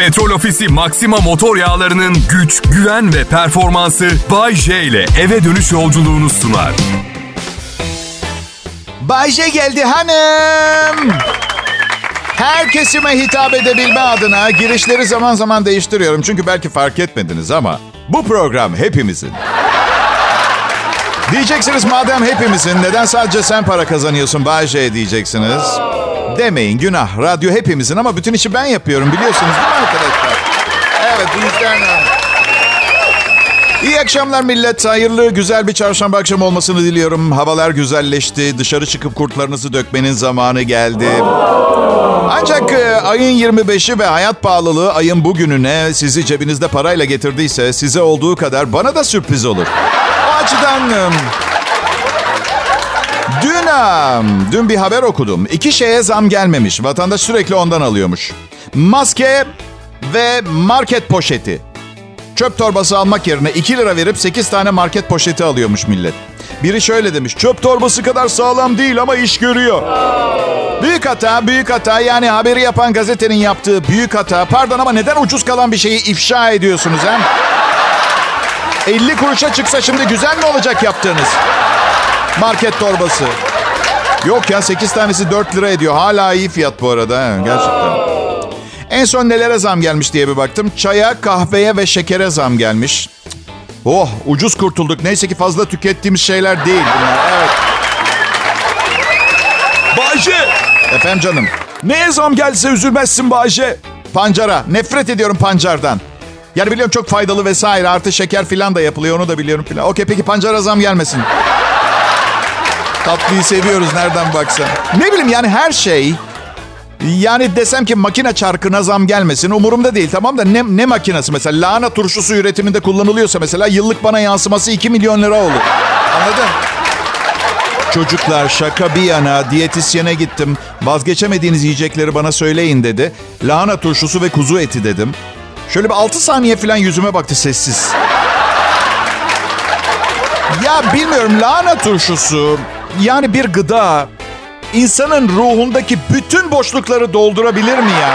Petrol Ofisi Maxima motor yağlarının güç, güven ve performansı Bay J ile eve dönüş yolculuğunu sunar. Bay J geldi hanım. Her kesime hitap edebilme adına girişleri zaman zaman değiştiriyorum. Çünkü belki fark etmediniz ama bu program hepimizin. Diyeceksiniz madem hepimizin neden sadece sen para kazanıyorsun Bay J diyeceksiniz. Demeyin günah. Radyo hepimizin ama bütün işi ben yapıyorum biliyorsunuz değil mi arkadaşlar? Evet bu yüzden... İyi akşamlar millet. Hayırlı, güzel bir çarşamba akşamı olmasını diliyorum. Havalar güzelleşti. Dışarı çıkıp kurtlarınızı dökmenin zamanı geldi. Ancak e, ayın 25'i ve hayat pahalılığı ayın bugününe sizi cebinizde parayla getirdiyse size olduğu kadar bana da sürpriz olur. Açıdan... Dün, dün bir haber okudum. İki şeye zam gelmemiş. Vatandaş sürekli ondan alıyormuş. Maske ve market poşeti. Çöp torbası almak yerine 2 lira verip 8 tane market poşeti alıyormuş millet. Biri şöyle demiş. Çöp torbası kadar sağlam değil ama iş görüyor. Büyük hata, büyük hata. Yani haberi yapan gazetenin yaptığı büyük hata. Pardon ama neden ucuz kalan bir şeyi ifşa ediyorsunuz hem? 50 kuruşa çıksa şimdi güzel mi olacak yaptığınız? Market torbası. Yok ya 8 tanesi 4 lira ediyor. Hala iyi fiyat bu arada. he, Gerçekten. En son nelere zam gelmiş diye bir baktım. Çaya, kahveye ve şekere zam gelmiş. Oh ucuz kurtulduk. Neyse ki fazla tükettiğimiz şeyler değil bunlar. Evet. Bayce! Efendim canım. Neye zam gelse üzülmezsin Bayce. Pancara. Nefret ediyorum pancardan. Yani biliyorum çok faydalı vesaire. Artı şeker filan da yapılıyor. Onu da biliyorum filan. Okey peki pancara zam gelmesin. Tatlıyı seviyoruz nereden baksan. Ne bileyim yani her şey... Yani desem ki makine çarkına zam gelmesin umurumda değil tamam da ne, ne makinesi mesela lahana turşusu üretiminde kullanılıyorsa mesela yıllık bana yansıması 2 milyon lira olur. Anladın? Çocuklar şaka bir yana diyetisyene gittim. Vazgeçemediğiniz yiyecekleri bana söyleyin dedi. Lahana turşusu ve kuzu eti dedim. Şöyle bir 6 saniye falan yüzüme baktı sessiz. Ya bilmiyorum lahana turşusu yani bir gıda insanın ruhundaki bütün boşlukları doldurabilir mi ya?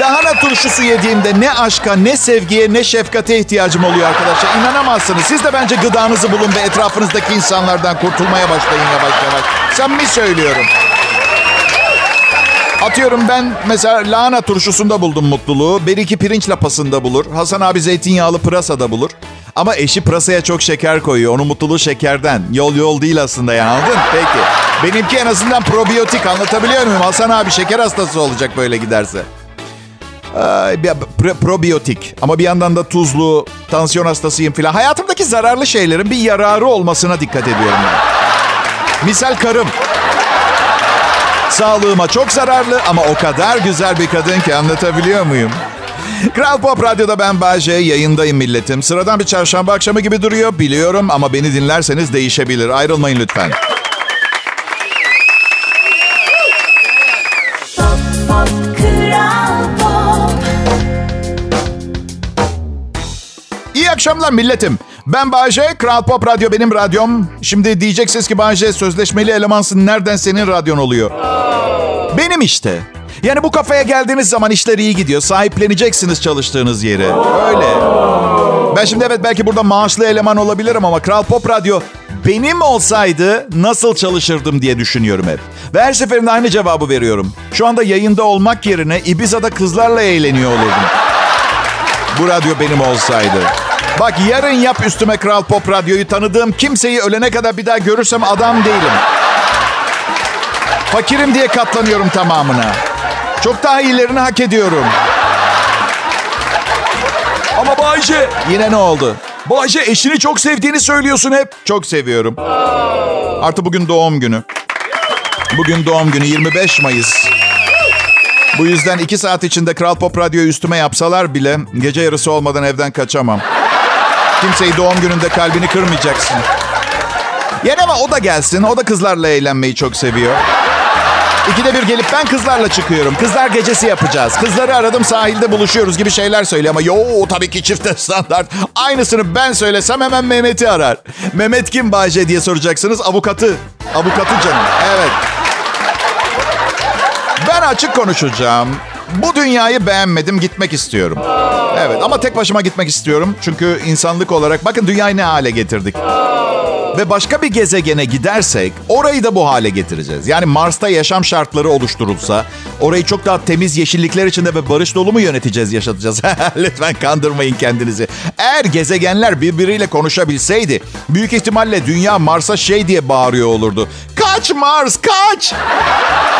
Lahana turşusu yediğimde ne aşka, ne sevgiye, ne şefkate ihtiyacım oluyor arkadaşlar. İnanamazsınız. Siz de bence gıdanızı bulun ve etrafınızdaki insanlardan kurtulmaya başlayın yavaş yavaş. Samimi söylüyorum. Atıyorum ben mesela lahana turşusunda buldum mutluluğu. Beriki pirinç lapasında bulur. Hasan abi zeytinyağlı pırasada bulur. Ama eşi pırasaya çok şeker koyuyor. Onun mutluluğu şekerden. Yol yol değil aslında ya anladın? Peki. Benimki en azından probiyotik anlatabiliyor muyum? Hasan abi şeker hastası olacak böyle giderse. Pro- probiyotik ama bir yandan da tuzlu, tansiyon hastasıyım filan. Hayatımdaki zararlı şeylerin bir yararı olmasına dikkat ediyorum ben. Misal karım. Sağlığıma çok zararlı ama o kadar güzel bir kadın ki anlatabiliyor muyum? Kral Pop Radyo'da ben Bayce, yayındayım milletim. Sıradan bir çarşamba akşamı gibi duruyor biliyorum ama beni dinlerseniz değişebilir. Ayrılmayın lütfen. Akşamlar milletim. Ben Bayce, Kral Pop Radyo benim radyom. Şimdi diyeceksiniz ki Bayce sözleşmeli elemansın nereden senin radyon oluyor? Benim işte. Yani bu kafaya geldiğiniz zaman işler iyi gidiyor. Sahipleneceksiniz çalıştığınız yeri. Öyle. Ben şimdi evet belki burada maaşlı eleman olabilirim ama Kral Pop Radyo benim olsaydı nasıl çalışırdım diye düşünüyorum hep. Ve her seferinde aynı cevabı veriyorum. Şu anda yayında olmak yerine Ibiza'da kızlarla eğleniyor olurdum. Bu radyo benim olsaydı. Bak yarın yap üstüme Kral Pop Radyo'yu tanıdığım kimseyi ölene kadar bir daha görürsem adam değilim. Fakirim diye katlanıyorum tamamına. Çok daha iyilerini hak ediyorum. Ama Bayce, Yine ne oldu? Bayce eşini çok sevdiğini söylüyorsun hep. Çok seviyorum. Artı bugün doğum günü. Bugün doğum günü 25 Mayıs. Bu yüzden iki saat içinde Kral Pop Radyo'yu üstüme yapsalar bile gece yarısı olmadan evden kaçamam. Kimseyi doğum gününde kalbini kırmayacaksın. Yani ama o da gelsin. O da kızlarla eğlenmeyi çok seviyor. İkide bir gelip ben kızlarla çıkıyorum. Kızlar gecesi yapacağız. Kızları aradım sahilde buluşuyoruz gibi şeyler söylüyor. Ama yo tabii ki çifte standart. Aynısını ben söylesem hemen Mehmet'i arar. Mehmet kim Bayce diye soracaksınız. Avukatı. Avukatı canım. Evet. Ben açık konuşacağım. Bu dünyayı beğenmedim, gitmek istiyorum. Evet ama tek başıma gitmek istiyorum. Çünkü insanlık olarak bakın dünyayı ne hale getirdik. Ve başka bir gezegene gidersek orayı da bu hale getireceğiz. Yani Mars'ta yaşam şartları oluşturulsa orayı çok daha temiz yeşillikler içinde ve barış dolu mu yöneteceğiz, yaşatacağız? Lütfen kandırmayın kendinizi. Eğer gezegenler birbiriyle konuşabilseydi büyük ihtimalle dünya Mars'a şey diye bağırıyor olurdu. Kaç Mars kaç!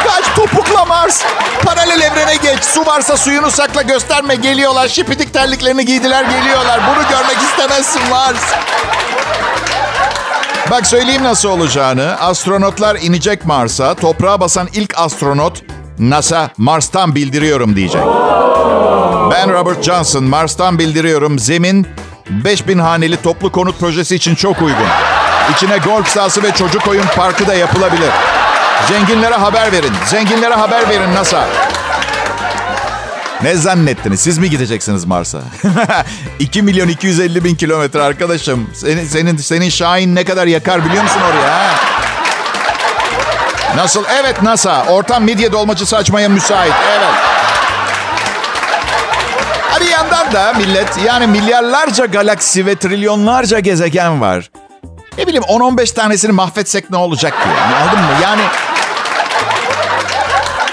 Kaç topukla Mars! Paralel evrene geç. Su varsa suyunu sakla gösterme geliyorlar. Şipidik terliklerini giydiler geliyorlar. Bunu görmek istemezsin Mars. Bak söyleyeyim nasıl olacağını. Astronotlar inecek Mars'a. Toprağa basan ilk astronot NASA Mars'tan bildiriyorum diyecek. Ben Robert Johnson Mars'tan bildiriyorum. Zemin 5000 haneli toplu konut projesi için çok uygun. İçine golf sahası ve çocuk oyun parkı da yapılabilir. Zenginlere haber verin. Zenginlere haber verin NASA. Ne zannettiniz? Siz mi gideceksiniz Mars'a? 2 milyon 250 bin kilometre arkadaşım. Senin, senin, senin Şahin ne kadar yakar biliyor musun oraya? Ha? Nasıl? Evet NASA. Ortam midye dolmacısı açmaya müsait. Evet. Bir yandan da millet yani milyarlarca galaksi ve trilyonlarca gezegen var. Ne bileyim 10-15 tanesini mahvetsek ne olacak? Yani, anladın mı? Yani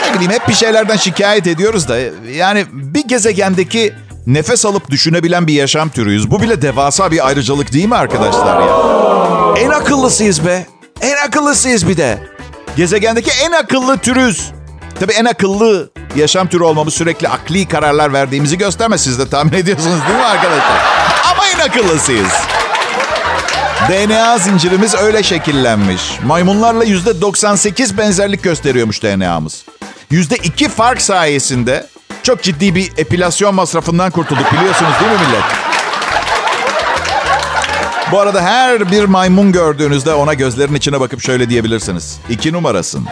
ne bileyim hep bir şeylerden şikayet ediyoruz da yani bir gezegendeki nefes alıp düşünebilen bir yaşam türüyüz. Bu bile devasa bir ayrıcalık değil mi arkadaşlar ya? En akıllısıyız be. En akıllısıyız bir de. Gezegendeki en akıllı türüz. Tabii en akıllı yaşam türü olmamız sürekli akli kararlar verdiğimizi göstermez. Siz de tahmin ediyorsunuz değil mi arkadaşlar? Ama en akıllısıyız. DNA zincirimiz öyle şekillenmiş. Maymunlarla yüzde 98 benzerlik gösteriyormuş DNA'mız. Yüzde iki fark sayesinde çok ciddi bir epilasyon masrafından kurtulduk biliyorsunuz değil mi millet? Bu arada her bir maymun gördüğünüzde ona gözlerin içine bakıp şöyle diyebilirsiniz. İki numarasın.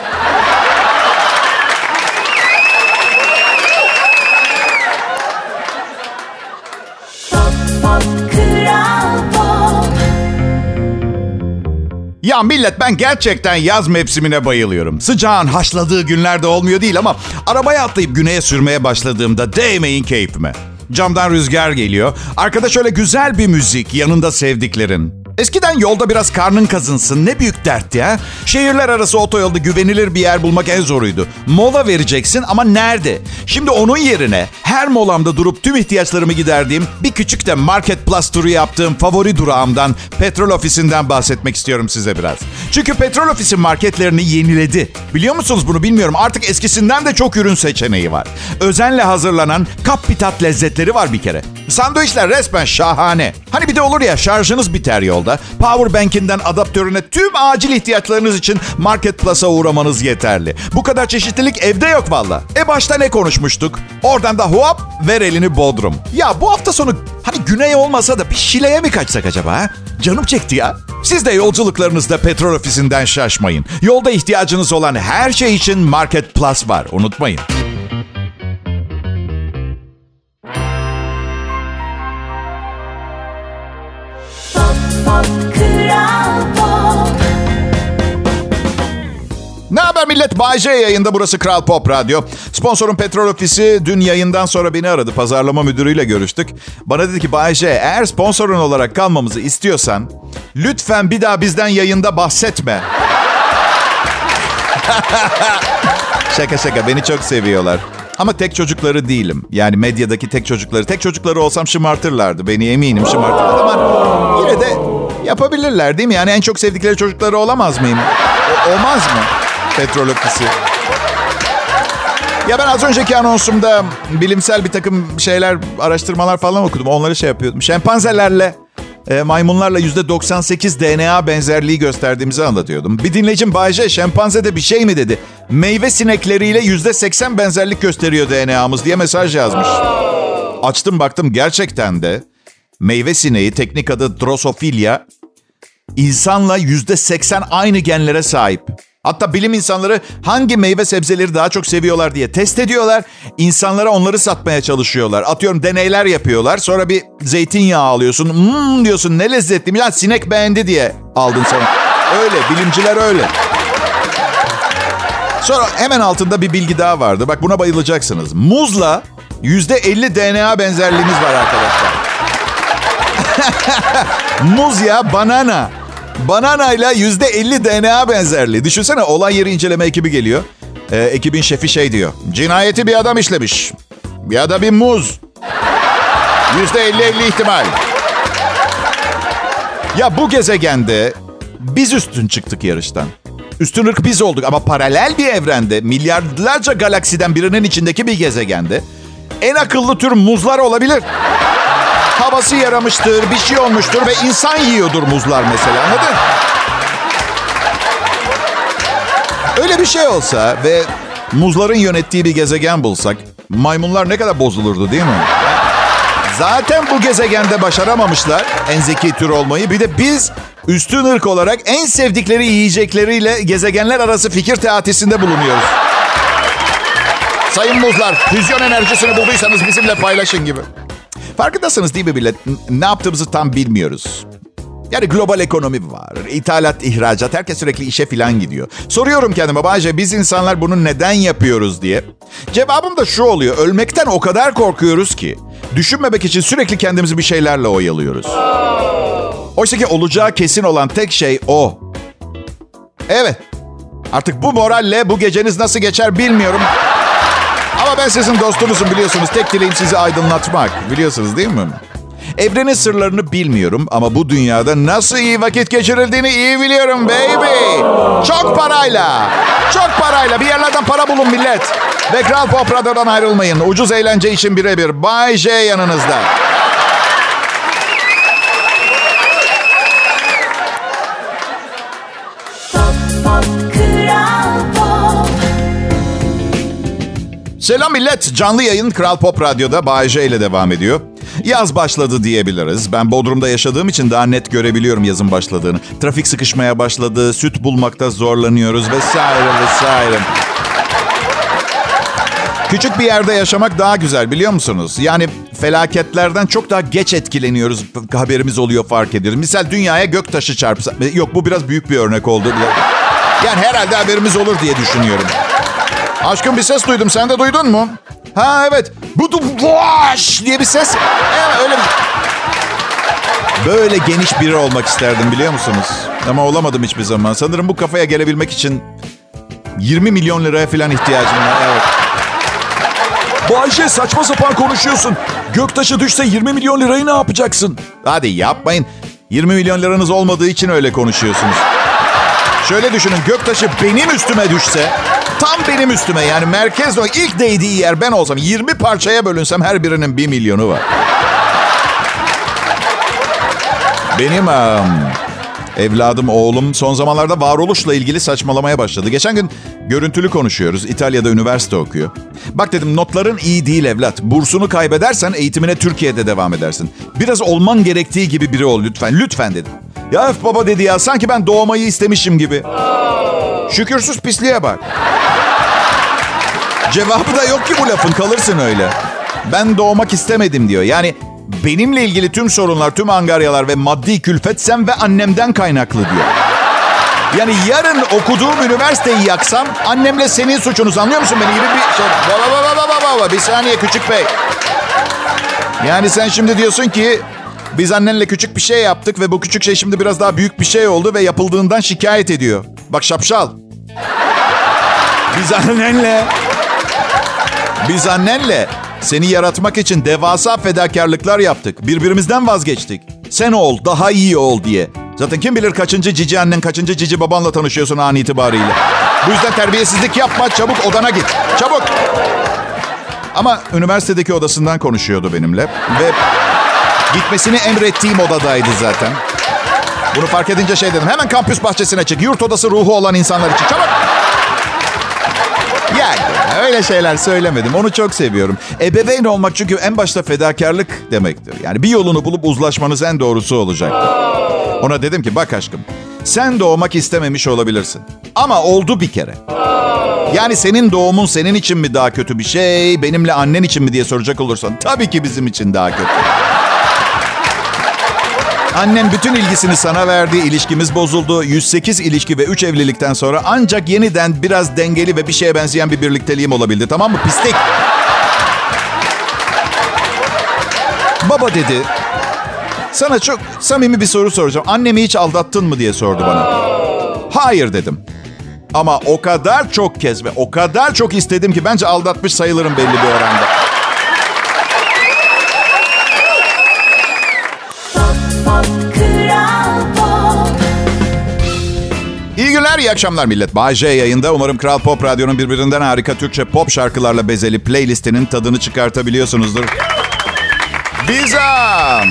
Ya millet ben gerçekten yaz mevsimine bayılıyorum. Sıcağın haşladığı günlerde olmuyor değil ama arabaya atlayıp güneye sürmeye başladığımda değmeyin keyfime. Camdan rüzgar geliyor. Arkada şöyle güzel bir müzik yanında sevdiklerin. Eskiden yolda biraz karnın kazınsın ne büyük dert ya. Şehirler arası otoyolda güvenilir bir yer bulmak en zoruydu. Mola vereceksin ama nerede? Şimdi onun yerine her molamda durup tüm ihtiyaçlarımı giderdiğim bir küçük de Market Plus turu yaptığım favori durağımdan petrol ofisinden bahsetmek istiyorum size biraz. Çünkü petrol ofisi marketlerini yeniledi. Biliyor musunuz bunu bilmiyorum. Artık eskisinden de çok ürün seçeneği var. Özenle hazırlanan kap bir tat lezzetleri var bir kere. Sandviçler resmen şahane. Hani bir de olur ya şarjınız biter yolda. Powerbank'inden adaptörüne tüm acil ihtiyaçlarınız için Market Plus'a uğramanız yeterli. Bu kadar çeşitlilik evde yok valla. E başta ne konuşmuştuk? Oradan da hop ver elini Bodrum. Ya bu hafta sonu hani güney olmasa da bir Şile'ye mi kaçsak acaba ha? Canım çekti ya. Siz de yolculuklarınızda petrol ofisinden şaşmayın. Yolda ihtiyacınız olan her şey için Market Plus var. Unutmayın. Ne haber millet? Bay yayında burası Kral Pop Radyo. Sponsorum Petrol Ofisi dün yayından sonra beni aradı. Pazarlama müdürüyle görüştük. Bana dedi ki Bay eğer sponsorun olarak kalmamızı istiyorsan lütfen bir daha bizden yayında bahsetme. şaka şaka beni çok seviyorlar. Ama tek çocukları değilim. Yani medyadaki tek çocukları. Tek çocukları olsam şımartırlardı. Beni eminim şımartırlardı ama yine de yapabilirler değil mi? Yani en çok sevdikleri çocukları olamaz mıyım? O- olmaz mı? Petrol ofisi. Ya ben az önceki anonsumda bilimsel bir takım şeyler, araştırmalar falan okudum. Onları şey yapıyordum. Şempanzelerle, e, maymunlarla %98 DNA benzerliği gösterdiğimizi anlatıyordum. Bir dinleyicim Bayce, şempanzede bir şey mi dedi. Meyve sinekleriyle %80 benzerlik gösteriyor DNA'mız diye mesaj yazmış. Açtım baktım gerçekten de meyve sineği teknik adı Drosophila insanla %80 aynı genlere sahip. Hatta bilim insanları hangi meyve sebzeleri daha çok seviyorlar diye test ediyorlar. İnsanlara onları satmaya çalışıyorlar. Atıyorum deneyler yapıyorlar. Sonra bir zeytinyağı alıyorsun. Mmm diyorsun ne lezzetli. Ya sinek beğendi diye aldın sen. Öyle bilimciler öyle. Sonra hemen altında bir bilgi daha vardı. Bak buna bayılacaksınız. Muzla %50 DNA benzerliğiniz var arkadaşlar. Muz ya banana. Banana ile %50 DNA benzerliği. Düşünsene olay yeri inceleme ekibi geliyor. Ee, ekibin şefi şey diyor. Cinayeti bir adam işlemiş. Ya da bir muz. %50-50 ihtimal. Ya bu gezegende biz üstün çıktık yarıştan. Üstün ırk biz olduk ama paralel bir evrende milyarlarca galaksiden birinin içindeki bir gezegende en akıllı tür muzlar olabilir. Havası yaramıştır, bir şey olmuştur ve insan yiyordur muzlar mesela anladın? Öyle bir şey olsa ve muzların yönettiği bir gezegen bulsak maymunlar ne kadar bozulurdu değil mi? Zaten bu gezegende başaramamışlar en zeki tür olmayı. Bir de biz üstün ırk olarak en sevdikleri yiyecekleriyle gezegenler arası fikir teatisinde bulunuyoruz. Sayın muzlar, füzyon enerjisini bulduysanız bizimle paylaşın gibi. Farkındasınız değil mi millet? Ne yaptığımızı tam bilmiyoruz. Yani global ekonomi var. İthalat, ihracat. Herkes sürekli işe filan gidiyor. Soruyorum kendime Bayce biz insanlar bunu neden yapıyoruz diye. Cevabım da şu oluyor. Ölmekten o kadar korkuyoruz ki. Düşünmemek için sürekli kendimizi bir şeylerle oyalıyoruz. Oysa ki olacağı kesin olan tek şey o. Evet. Artık bu moralle bu geceniz nasıl geçer bilmiyorum. Ama ben sizin dostunuzum biliyorsunuz. Tek dileğim sizi aydınlatmak. Biliyorsunuz değil mi? Evrenin sırlarını bilmiyorum ama bu dünyada nasıl iyi vakit geçirildiğini iyi biliyorum baby. Çok parayla. Çok parayla. Bir yerlerden para bulun millet. Ve Kral Pop Radyo'dan ayrılmayın. Ucuz eğlence için birebir. Bay J yanınızda. Selam millet. Canlı yayın Kral Pop Radyo'da Bay J ile devam ediyor. Yaz başladı diyebiliriz. Ben Bodrum'da yaşadığım için daha net görebiliyorum yazın başladığını. Trafik sıkışmaya başladı, süt bulmakta zorlanıyoruz vesaire vesaire. Küçük bir yerde yaşamak daha güzel biliyor musunuz? Yani felaketlerden çok daha geç etkileniyoruz. Haberimiz oluyor fark ediyoruz. Misal dünyaya gök taşı çarpsa... Yok bu biraz büyük bir örnek oldu. Yani herhalde haberimiz olur diye düşünüyorum. Aşkım bir ses duydum. Sen de duydun mu? Ha evet. Bu vaş diye bir ses. Evet öyle bir... Böyle geniş biri olmak isterdim biliyor musunuz? Ama olamadım hiçbir zaman. Sanırım bu kafaya gelebilmek için 20 milyon liraya falan ihtiyacım var. Evet. Bayşe saçma sapan konuşuyorsun. Göktaşı düşse 20 milyon lirayı ne yapacaksın? Hadi yapmayın. 20 milyon liranız olmadığı için öyle konuşuyorsunuz. Şöyle düşünün göktaşı benim üstüme düşse tam benim üstüme yani merkez o ilk değdiği yer ben olsam 20 parçaya bölünsem her birinin 1 milyonu var. Benim um, evladım, oğlum son zamanlarda varoluşla ilgili saçmalamaya başladı. Geçen gün görüntülü konuşuyoruz. İtalya'da üniversite okuyor. Bak dedim notların iyi değil evlat. Bursunu kaybedersen eğitimine Türkiye'de devam edersin. Biraz olman gerektiği gibi biri ol lütfen. Lütfen dedim. Ya öf baba dedi ya sanki ben doğmayı istemişim gibi. Şükürsüz pisliğe bak. Cevabı da yok ki bu lafın kalırsın öyle. Ben doğmak istemedim diyor. Yani benimle ilgili tüm sorunlar, tüm angaryalar ve maddi külfet sen ve annemden kaynaklı diyor. Yani yarın okuduğum üniversiteyi yaksam annemle senin suçunuz anlıyor musun beni gibi bir şey. Baba baba baba baba bir saniye küçük bey. Yani sen şimdi diyorsun ki biz annenle küçük bir şey yaptık ve bu küçük şey şimdi biraz daha büyük bir şey oldu ve yapıldığından şikayet ediyor. Bak şapşal. Biz annenle biz annenle seni yaratmak için devasa fedakarlıklar yaptık. Birbirimizden vazgeçtik. Sen ol, daha iyi ol diye. Zaten kim bilir kaçıncı cici annen, kaçıncı cici babanla tanışıyorsun an itibariyle. Bu yüzden terbiyesizlik yapma, çabuk odana git. Çabuk. Ama üniversitedeki odasından konuşuyordu benimle. Ve gitmesini emrettiğim odadaydı zaten. Bunu fark edince şey dedim. Hemen kampüs bahçesine çık. Yurt odası ruhu olan insanlar için. Çabuk. Yani öyle şeyler söylemedim. Onu çok seviyorum. Ebeveyn olmak çünkü en başta fedakarlık demektir. Yani bir yolunu bulup uzlaşmanız en doğrusu olacaktır. Ona dedim ki bak aşkım sen doğmak istememiş olabilirsin. Ama oldu bir kere. Yani senin doğumun senin için mi daha kötü bir şey, benimle annen için mi diye soracak olursan tabii ki bizim için daha kötü. Annem bütün ilgisini sana verdi, ilişkimiz bozuldu. 108 ilişki ve 3 evlilikten sonra ancak yeniden biraz dengeli ve bir şeye benzeyen bir birlikteliğim olabildi. Tamam mı? Pislik. Baba dedi, sana çok samimi bir soru soracağım. Annemi hiç aldattın mı diye sordu bana. Hayır dedim. Ama o kadar çok kez ve o kadar çok istedim ki bence aldatmış sayılırım belli bir oranda. Günler, iyi akşamlar millet. Bay J yayında. Umarım Kral Pop Radyo'nun birbirinden harika Türkçe pop şarkılarla bezeli playlistinin tadını çıkartabiliyorsunuzdur. Bizam.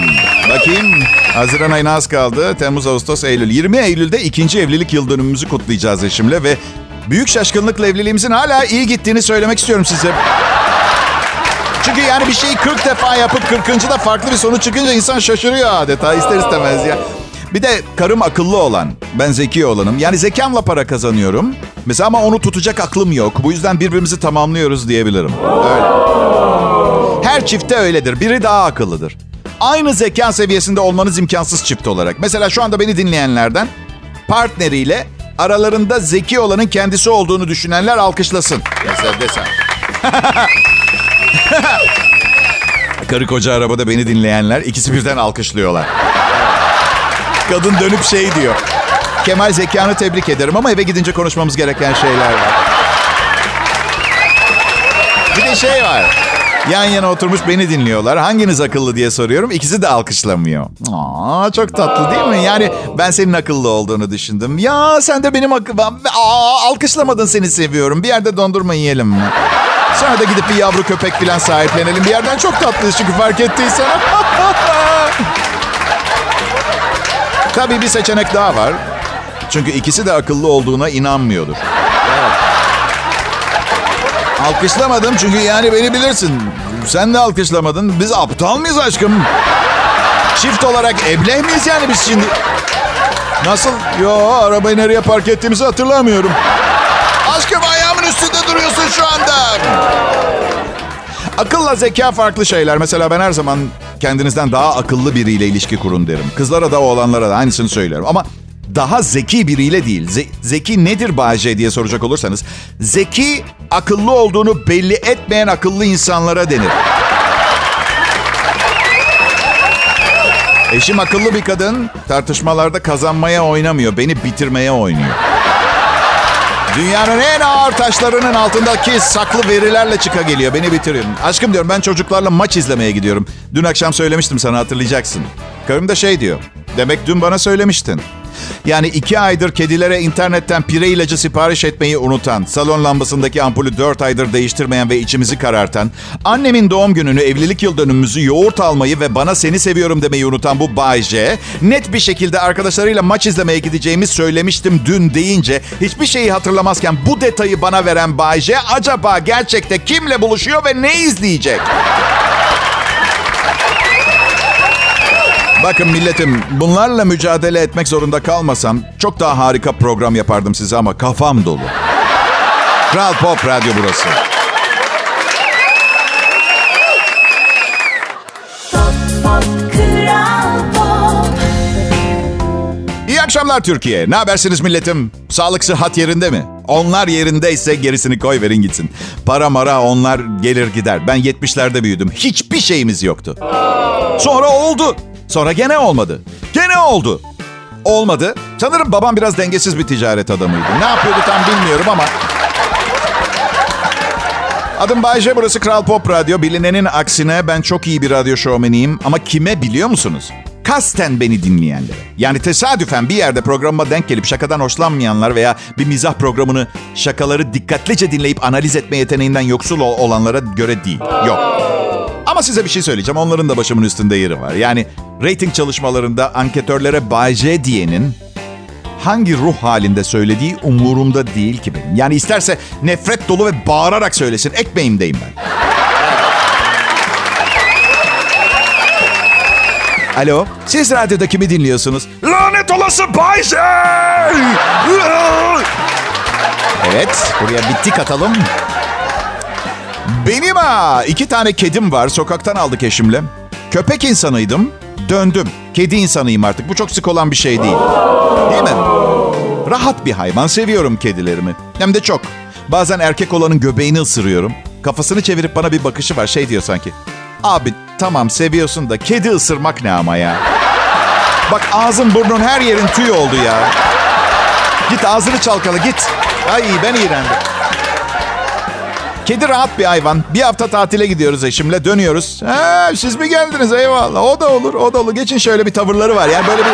Bakayım. Haziran ayına az kaldı. Temmuz, Ağustos, Eylül. 20 Eylül'de ikinci evlilik yıl dönümümüzü kutlayacağız eşimle ve büyük şaşkınlıkla evliliğimizin hala iyi gittiğini söylemek istiyorum size. Çünkü yani bir şeyi 40 defa yapıp 40. da farklı bir sonuç çıkınca insan şaşırıyor adeta ister istemez ya. Bir de karım akıllı olan, ben zeki olanım. Yani zekamla para kazanıyorum. Mesela ama onu tutacak aklım yok. Bu yüzden birbirimizi tamamlıyoruz diyebilirim. Öyle. Her çifte öyledir. Biri daha akıllıdır. Aynı zeka seviyesinde olmanız imkansız çift olarak. Mesela şu anda beni dinleyenlerden partneriyle aralarında zeki olanın kendisi olduğunu düşünenler alkışlasın. Mesela desem. Karı koca arabada beni dinleyenler ikisi birden alkışlıyorlar. Kadın dönüp şey diyor. Kemal zekanı tebrik ederim ama eve gidince konuşmamız gereken şeyler var. Bir de şey var. Yan yana oturmuş beni dinliyorlar. Hanginiz akıllı diye soruyorum. İkisi de alkışlamıyor. Aa, çok tatlı değil mi? Yani ben senin akıllı olduğunu düşündüm. Ya sen de benim akıllı... Aa, alkışlamadın seni seviyorum. Bir yerde dondurma yiyelim mi? Sonra da gidip bir yavru köpek falan sahiplenelim. Bir yerden çok tatlıyız çünkü fark ettiysen. Tabii bir seçenek daha var. Çünkü ikisi de akıllı olduğuna inanmıyordur. Alkışlamadım çünkü yani beni bilirsin. Sen de alkışlamadın. Biz aptal mıyız aşkım? Çift olarak ebleh miyiz yani biz şimdi? Nasıl? Yo arabayı nereye park ettiğimizi hatırlamıyorum. Aşkım ayağımın üstünde duruyorsun şu anda. Akılla zeka farklı şeyler. Mesela ben her zaman kendinizden daha akıllı biriyle ilişki kurun derim. Kızlara da oğlanlara da aynısını söylerim. Ama daha zeki biriyle değil. Ze- zeki nedir Bahçe diye soracak olursanız. Zeki akıllı olduğunu belli etmeyen akıllı insanlara denir. Eşim akıllı bir kadın. Tartışmalarda kazanmaya oynamıyor. Beni bitirmeye oynuyor. Dünyanın en ağır taşlarının altındaki saklı verilerle çıka geliyor. Beni bitiriyor. Aşkım diyorum ben çocuklarla maç izlemeye gidiyorum. Dün akşam söylemiştim sana hatırlayacaksın. Karım da şey diyor. Demek dün bana söylemiştin. Yani iki aydır kedilere internetten pire ilacı sipariş etmeyi unutan, salon lambasındaki ampulü dört aydır değiştirmeyen ve içimizi karartan, annemin doğum gününü, evlilik yıl dönümümüzü, yoğurt almayı ve bana seni seviyorum demeyi unutan bu Bay J, net bir şekilde arkadaşlarıyla maç izlemeye gideceğimi söylemiştim dün deyince, hiçbir şeyi hatırlamazken bu detayı bana veren Bay J, acaba gerçekte kimle buluşuyor ve ne izleyecek? Bakın milletim bunlarla mücadele etmek zorunda kalmasam çok daha harika program yapardım size ama kafam dolu. Kral Pop Radyo burası. Akşamlar Türkiye. Ne habersiniz milletim? Sağlık sıhhat yerinde mi? Onlar yerindeyse gerisini koy verin gitsin. Para mara onlar gelir gider. Ben 70'lerde büyüdüm. Hiçbir şeyimiz yoktu. Sonra oldu. Sonra gene olmadı. Gene oldu. Olmadı. Sanırım babam biraz dengesiz bir ticaret adamıydı. Ne yapıyordu tam bilmiyorum ama... Adım Bayce, burası Kral Pop Radyo. Bilinenin aksine ben çok iyi bir radyo şovmeniyim. Ama kime biliyor musunuz? Kasten beni dinleyenlere. Yani tesadüfen bir yerde programıma denk gelip şakadan hoşlanmayanlar veya bir mizah programını şakaları dikkatlice dinleyip analiz etme yeteneğinden yoksul olanlara göre değil. Yok. Ama size bir şey söyleyeceğim. Onların da başımın üstünde yeri var. Yani rating çalışmalarında anketörlere Bay J diyenin hangi ruh halinde söylediği umurumda değil ki benim. Yani isterse nefret dolu ve bağırarak söylesin. Ekmeğimdeyim ben. Alo, siz radyoda kimi dinliyorsunuz? Lanet olası Bay J! Evet, buraya bitti katalım. Benim ha iki tane kedim var. Sokaktan aldık eşimle. Köpek insanıydım. Döndüm. Kedi insanıyım artık. Bu çok sık olan bir şey değil. Değil mi? Rahat bir hayvan. Seviyorum kedilerimi. Hem de çok. Bazen erkek olanın göbeğini ısırıyorum. Kafasını çevirip bana bir bakışı var. Şey diyor sanki. Abi tamam seviyorsun da kedi ısırmak ne ama ya. Bak ağzın burnun her yerin tüy oldu ya. Git ağzını çalkala git. Ay ben iğrendim. Kedi rahat bir hayvan. Bir hafta tatile gidiyoruz eşimle dönüyoruz. Ha, siz mi geldiniz eyvallah. O da olur o da olur. Geçin şöyle bir tavırları var. Yani böyle bir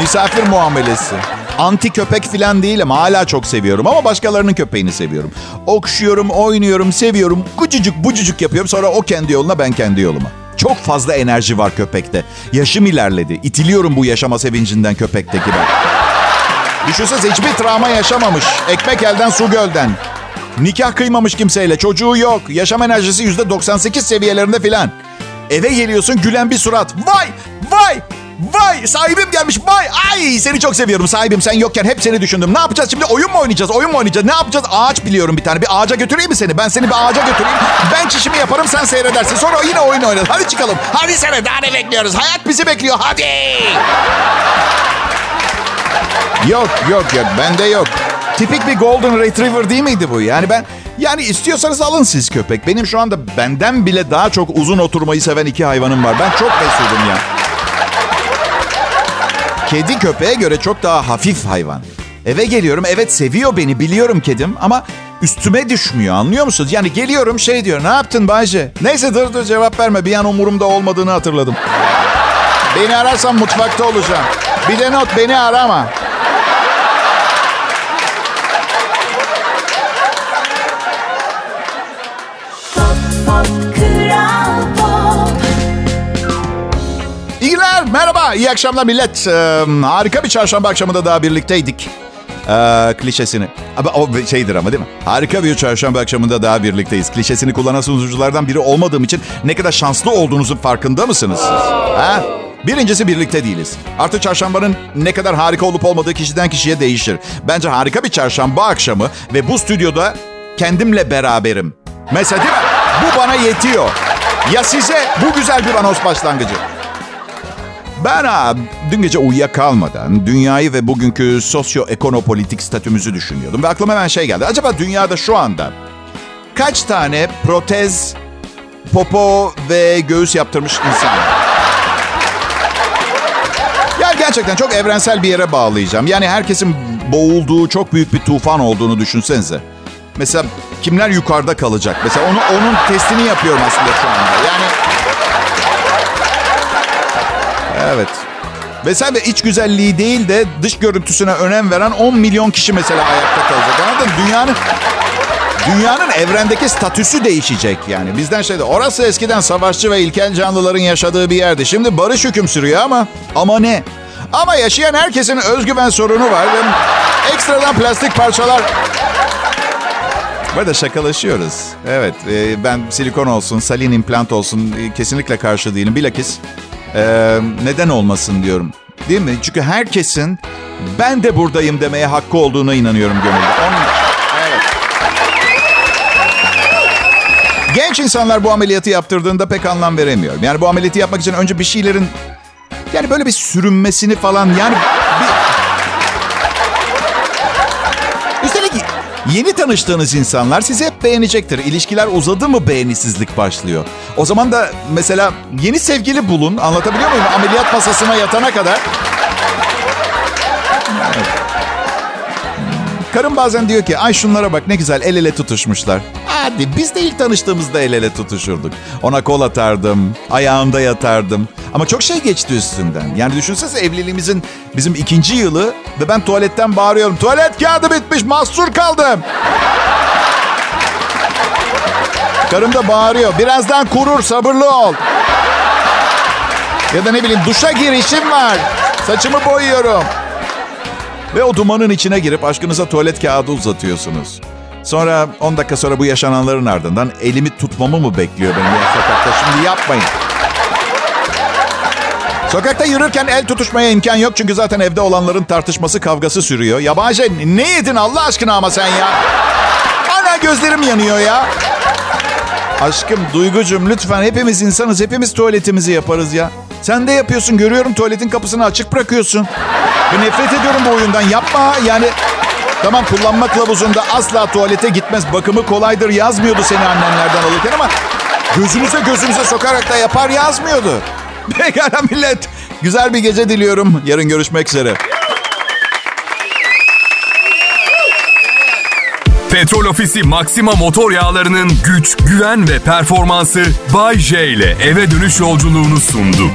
misafir muamelesi. Anti köpek falan değil ama hala çok seviyorum. Ama başkalarının köpeğini seviyorum. Okşuyorum, oynuyorum, seviyorum. Gucucuk bucucuk yapıyorum. Sonra o kendi yoluna ben kendi yoluma. Çok fazla enerji var köpekte. Yaşım ilerledi. İtiliyorum bu yaşama sevincinden köpekteki ben. Düşünsenize hiçbir travma yaşamamış. Ekmek elden su gölden. Nikah kıymamış kimseyle. Çocuğu yok. Yaşam enerjisi yüzde 98 seviyelerinde filan. Eve geliyorsun gülen bir surat. Vay! Vay! Vay! Sahibim gelmiş. Vay! Ay! Seni çok seviyorum sahibim. Sen yokken hep seni düşündüm. Ne yapacağız şimdi? Oyun mu oynayacağız? Oyun mu oynayacağız? Ne yapacağız? Ağaç biliyorum bir tane. Bir ağaca götüreyim mi seni? Ben seni bir ağaca götüreyim. Ben çişimi yaparım sen seyredersin. Sonra yine oyun oynarız. Hadi çıkalım. Hadi sene daha ne bekliyoruz? Hayat bizi bekliyor. Hadi! Yok yok yok bende yok. Tipik bir golden retriever değil miydi bu? Yani ben yani istiyorsanız alın siz köpek. Benim şu anda benden bile daha çok uzun oturmayı seven iki hayvanım var. Ben çok mesudum ya. Kedi köpeğe göre çok daha hafif hayvan. Eve geliyorum evet seviyor beni biliyorum kedim ama üstüme düşmüyor anlıyor musunuz? Yani geliyorum şey diyor ne yaptın Bayce? Neyse dur dur cevap verme bir an umurumda olmadığını hatırladım. Beni ararsan mutfakta olacağım. Bir de not beni arama. Merhaba, iyi akşamlar millet. Ee, harika bir çarşamba akşamında daha birlikteydik. Ee, klişesini. Ama o şeydir ama değil mi? Harika bir çarşamba akşamında daha birlikteyiz. Klişesini kullanan sunuculardan biri olmadığım için ne kadar şanslı olduğunuzun farkında mısınız? Ha? Birincisi birlikte değiliz. Artık çarşambanın ne kadar harika olup olmadığı kişiden kişiye değişir. Bence harika bir çarşamba akşamı ve bu stüdyoda kendimle beraberim. Mesela değil mi? Bu bana yetiyor. Ya size bu güzel bir anons başlangıcı. Ben ha, dün gece uyuyakalmadan dünyayı ve bugünkü sosyo-ekonopolitik statümüzü düşünüyordum. Ve aklıma hemen şey geldi. Acaba dünyada şu anda kaç tane protez, popo ve göğüs yaptırmış insan var? Ya gerçekten çok evrensel bir yere bağlayacağım. Yani herkesin boğulduğu çok büyük bir tufan olduğunu düşünsenize. Mesela kimler yukarıda kalacak? Mesela onu onun testini yapıyorum aslında şu anda. Yani Evet. Mesela iç güzelliği değil de dış görüntüsüne önem veren 10 milyon kişi mesela ayakta kalacak. Anladın? Dünyanın Dünyanın evrendeki statüsü değişecek yani. Bizden şeyde orası eskiden savaşçı ve ilkel canlıların yaşadığı bir yerdi. Şimdi barış hüküm sürüyor ama ama ne? Ama yaşayan herkesin özgüven sorunu var ve ekstradan plastik parçalar Burada şakalaşıyoruz. Evet, e, ben silikon olsun, salin implant olsun e, kesinlikle karşı değilim. Bilakis e, neden olmasın diyorum. Değil mi? Çünkü herkesin ben de buradayım demeye hakkı olduğuna inanıyorum gönülde. Onun... Genç insanlar bu ameliyatı yaptırdığında pek anlam veremiyorum. Yani bu ameliyatı yapmak için önce bir şeylerin yani böyle bir sürünmesini falan yani yeni tanıştığınız insanlar sizi hep beğenecektir. İlişkiler uzadı mı beğenisizlik başlıyor. O zaman da mesela yeni sevgili bulun. Anlatabiliyor muyum? Ameliyat masasına yatana kadar. Karım bazen diyor ki ay şunlara bak ne güzel el ele tutuşmuşlar. Hadi biz de ilk tanıştığımızda el ele tutuşurduk. Ona kol atardım, ayağında yatardım. Ama çok şey geçti üstünden. Yani düşünsenize evliliğimizin bizim ikinci yılı ve ben tuvaletten bağırıyorum. Tuvalet kağıdı bitmiş, mahsur kaldım. Karım da bağırıyor. Birazdan kurur, sabırlı ol. Ya da ne bileyim duşa gir, işim var. Saçımı boyuyorum. Ve o dumanın içine girip aşkınıza tuvalet kağıdı uzatıyorsunuz. Sonra 10 dakika sonra bu yaşananların ardından elimi tutmamı mı bekliyor benim ya sokakta? Şimdi yapmayın. Sokakta yürürken el tutuşmaya imkan yok çünkü zaten evde olanların tartışması kavgası sürüyor. Yabancı ne yedin Allah aşkına ama sen ya? Hala gözlerim yanıyor ya. Aşkım, Duygucum lütfen hepimiz insanız. Hepimiz tuvaletimizi yaparız ya. Sen de yapıyorsun. Görüyorum tuvaletin kapısını açık bırakıyorsun. Ve nefret ediyorum bu oyundan. Yapma yani. Tamam kullanma kılavuzunda asla tuvalete gitmez. Bakımı kolaydır yazmıyordu seni annenlerden alırken ama gözünüze gözünüze sokarak da yapar yazmıyordu. Pekala millet. Güzel bir gece diliyorum. Yarın görüşmek üzere. Petrol Ofisi Maxima motor yağlarının güç, güven ve performansı Bay J ile eve dönüş yolculuğunu sundu.